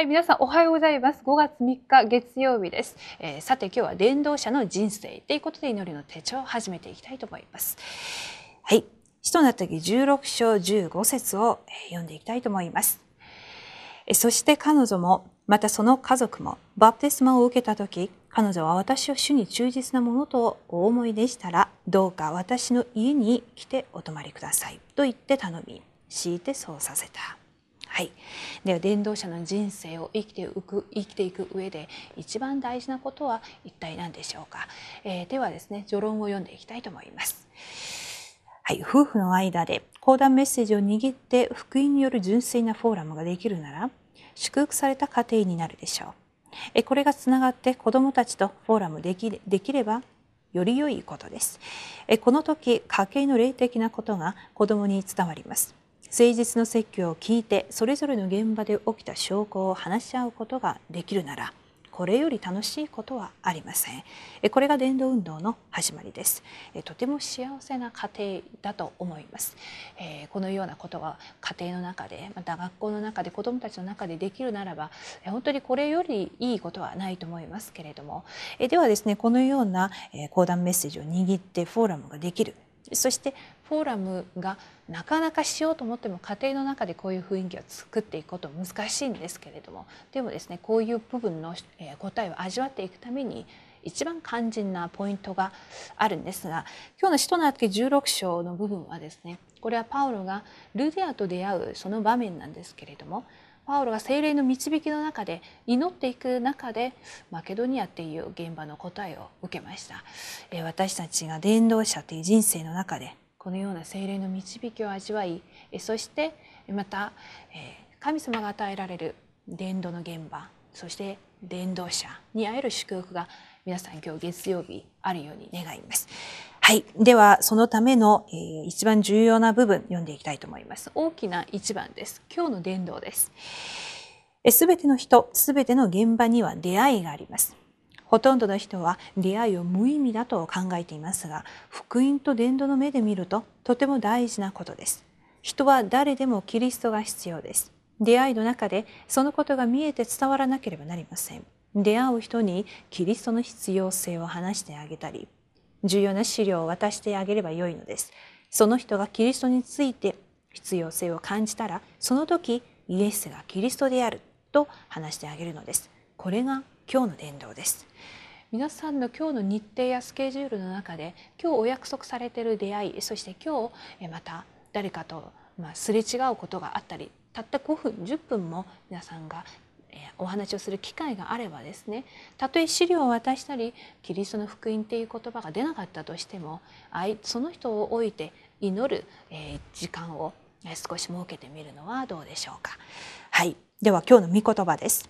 はい、皆さんおはようございます。5月3日月曜日です。えー、さて今日は伝道者の人生ということで祈りの手帳を始めていきたいと思います。はい、使徒の時16章15節を読んでいきたいと思います。そして彼女もまたその家族もバプテスマを受けた時彼女は私を主に忠実なものとお思いでしたらどうか私の家に来てお泊まりくださいと言って頼み強いてそうさせた。はい、では伝道者の人生を生きていく生きていく上で一番大事なことは一体何でしょうか、えー、ではですね序論を読んでいきたいと思います。はい、夫婦の間で講談メッセージを握って福音による純粋なフォーラムができるなら祝福された家庭になるでしょう。これがつながって子どもたちとフォーラムできできればより良いことです。この時家計の霊的なことが子どもに伝わります。誠実の説教を聞いてそれぞれの現場で起きた証拠を話し合うことができるならこれより楽しいことはありません。これが伝道運動の始まりです。とても幸せな家庭だと思います。このようなことが家庭の中でまた学校の中で子どもたちの中でできるならば本当にこれよりいいことはないと思いますけれども。ではですねこのような講談メッセージを握ってフォーラムができるそしてフォーラムがなかなかしようと思っても家庭の中でこういう雰囲気を作っていくことは難しいんですけれどもでもですねこういう部分の答えを味わっていくために一番肝心なポイントがあるんですが今日の「使徒の歩き16章」の部分はですねこれはパウロがルディアと出会うその場面なんですけれどもパウロが精霊の導きの中で祈っていく中でマケドニアっていう現場の答えを受けました私たちが伝道者という人生の中でこのような精霊の導きを味わいそしてまた神様が与えられる伝道の現場そして伝道者に会える祝福が皆さん今日月曜日あるように願います。はい。では、そのための、えー、一番重要な部分読んでいきたいと思います。大きな一番です。今日の伝道です。すべての人、すべての現場には出会いがあります。ほとんどの人は出会いを無意味だと考えていますが、福音と伝道の目で見るととても大事なことです。人は誰でもキリストが必要です。出会いの中でそのことが見えて伝わらなければなりません。出会う人にキリストの必要性を話してあげたり、重要な資料を渡してあげればよいのです。その人がキリストについて必要性を感じたら、その時イエスがキリストであると話してあげるのです。これが今日の伝道です。皆さんの今日の日程やスケジュールの中で今日お約束されている出会いそして今日また誰かとますれ違うことがあったりたった5分10分も皆さんがお話をする機会があればですねたとえ資料を渡したりキリストの福音っていう言葉が出なかったとしてもその人を置いて祈る時間を少し設けてみるのはどうでしょうか。はい、では今日の御言葉です。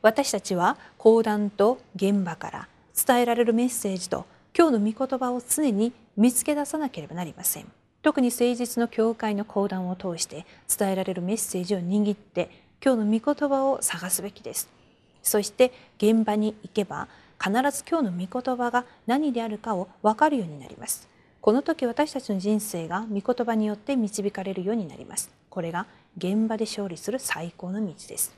私たちは講談と現場から伝えられるメッセージと今日の御言葉を常に見つけ出さなければなりません。特に誠実の教会の講談を通して伝えられるメッセージを握って今日の御言葉を探すべきです。そして現場に行けば必ず今日の御言葉が何であるかを分かるようになります。この時私たちの人生が御言葉によって導かれるようになります。これが現場で勝利する最高の道です。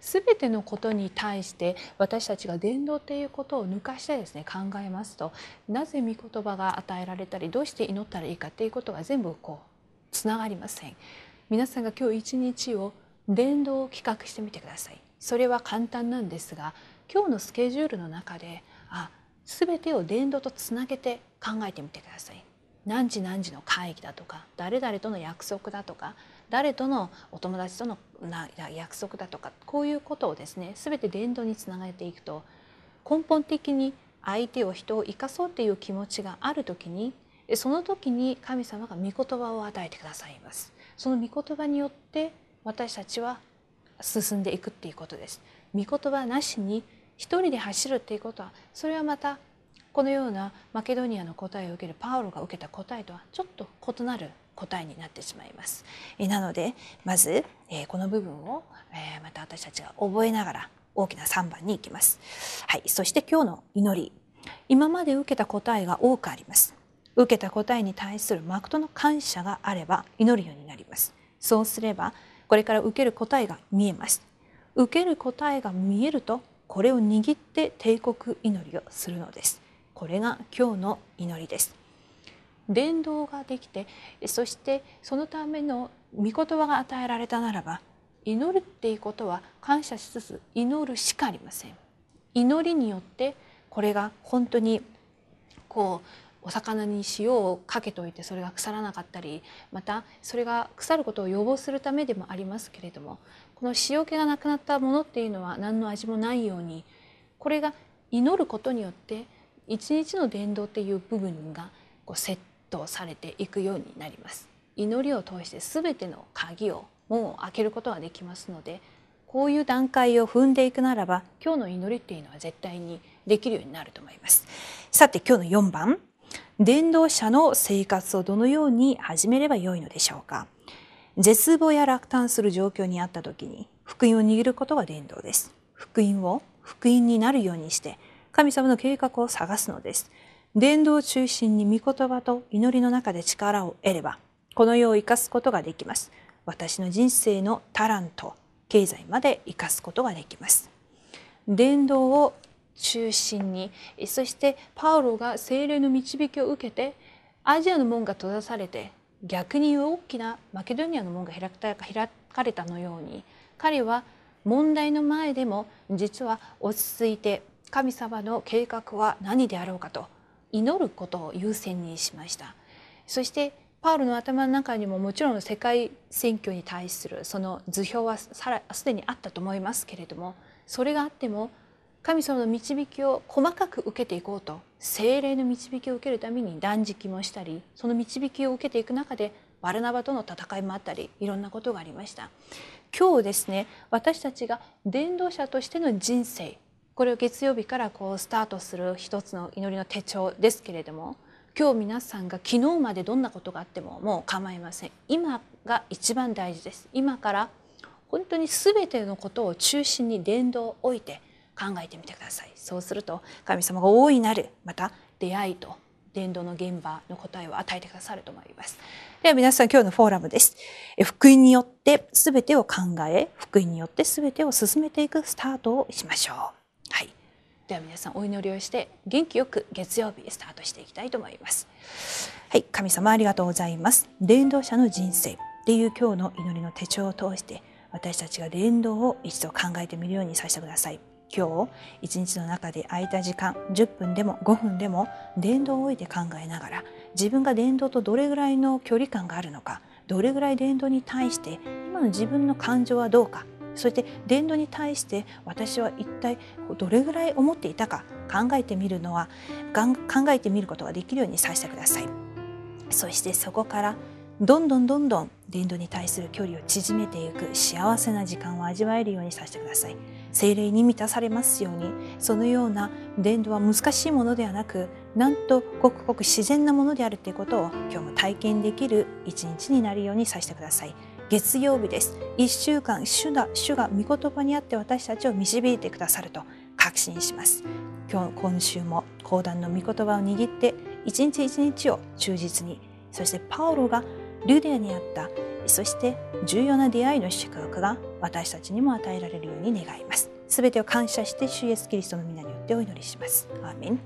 すべてのことに対して私たちが伝道ということを抜かしてですね考えますとなぜ御言葉が与えられたりどうして祈ったらいいかということが全部こうつながりません。皆さんが今日一日を伝道を企画してみてください。それは簡単なんですが今日のスケジュールの中であ全てを伝道とつなげて考えてみてください。何時何時の会議だとか誰々との約束だとか誰とのお友達との約束だとかこういうことをですね全て伝道につなげていくと根本的に相手を人を生かそうという気持ちがある時にその時に神様が御言葉を与えてくださいます。その御言葉によって私たちは進んでいくっていうことです。御言葉なしに一人で走るっていうことはそれはまたこのようなマケドニアの答えを受けるパウロが受けた答えとはちょっと異なる答えになってしまいます。なのでまずこの部分をまた私たちが覚えながら大きな3番に行きます。はい、そして今日の祈り今まで受けた答えが多くあります。受けた答えに対する誠の感謝があれば祈るようになります。そうすればこれから受ける答えが見えます。受ける答えが見えるとこれを握って帝国祈りをするのです。これが今日の祈りです。伝道ができてそしてそのための御言葉が与えられたならば祈るっていうことは感謝しつつ祈るしかありません。祈りによってこれが本当にこうお魚に塩をかけておいてそれが腐らなかったりまたそれが腐ることを予防するためでもありますけれどもこの塩気がなくなったものっていうのは何の味もないようにこれが祈ることによって一日の伝道っていう部分がこうセットされていくようになります。祈りを通して全ての鍵を門を開けることができますのでこういう段階を踏んでいくならば今日の祈りっていうのは絶対にできるようになると思います。さて今日の4番伝道者の生活をどのように始めればよいのでしょうか？絶望や落胆する状況にあった時に福音を握ることが伝道です。福音を福音になるようにして神様の計画を探すのです。伝道を中心に御言葉と祈りの中で力を得ればこの世を生かすことができます。私の人生のタラント経済まで生かすことができます。伝道を中心に。そしてパウロが精霊の導きを受けてアジアの門が閉ざされて逆に大きなマケドニアの門が開かれたのように。彼は問題の前でも実は落ち着いて神様の計画は何であろうかと祈ることを優先にしました。そしてパウロの頭の中にももちろん世界選挙に対するその図表はすでにあったと思いますけれどもそれがあっても神様の導きを細かく受けていこうと精霊の導きを受けるために断食もしたりその導きを受けていく中でバルナバとの戦いもあったりいろんなことがありました。今日ですね私たちが伝道者としての人生これを月曜日からこうスタートする一つの祈りの手帳ですけれども今日皆さんが昨日までどんなことがあってももう構いません。今が一番大事です。今から本当に全てのことを中心に伝道を置いて考えてみてください。そうすると神様が大いなるまた出会いと伝道の現場の答えを与えてくださると思います。では皆さん今日のフォーラムです。福音によって全てを考え福音によって全てを進めていくスタートをしましょう。はい。では皆さんお祈りをして元気よく月曜日スタートしていきたいと思います。はい。神様ありがとうございます。伝道者の人生っていう今日の祈りの手帳を通して私たちが伝道を一度考えてみるようにさせてください。今日一日の中で空いた時間10分でも5分でも伝道を置いて考えながら自分が伝道とどれぐらいの距離感があるのかどれぐらい伝道に対して今の自分の感情はどうかそして伝道に対して私は一体どれぐらい思っていたか考えてみるのは考えてみることができるようにさせてください。そしてそこからどんどんどんどん伝道に対する距離を縮めていく幸せな時間を味わえるようにさせてください。精霊に満たされますようにそのような伝道は難しいものではなくなんとごくごく自然なものであるということを今日も体験できる一日になるようにさせてください。月曜日です。一週間主が主が御言葉にあって私たちを導いてくださると確信します。今日今週も講談の御言葉を握って一日一日を忠実にそしてパウロがルデアにあったそして重要な出会いの祝福が私たちにも与えられるように願います。すべてを感謝して主イエスキリストの皆によってお祈りします。アーメン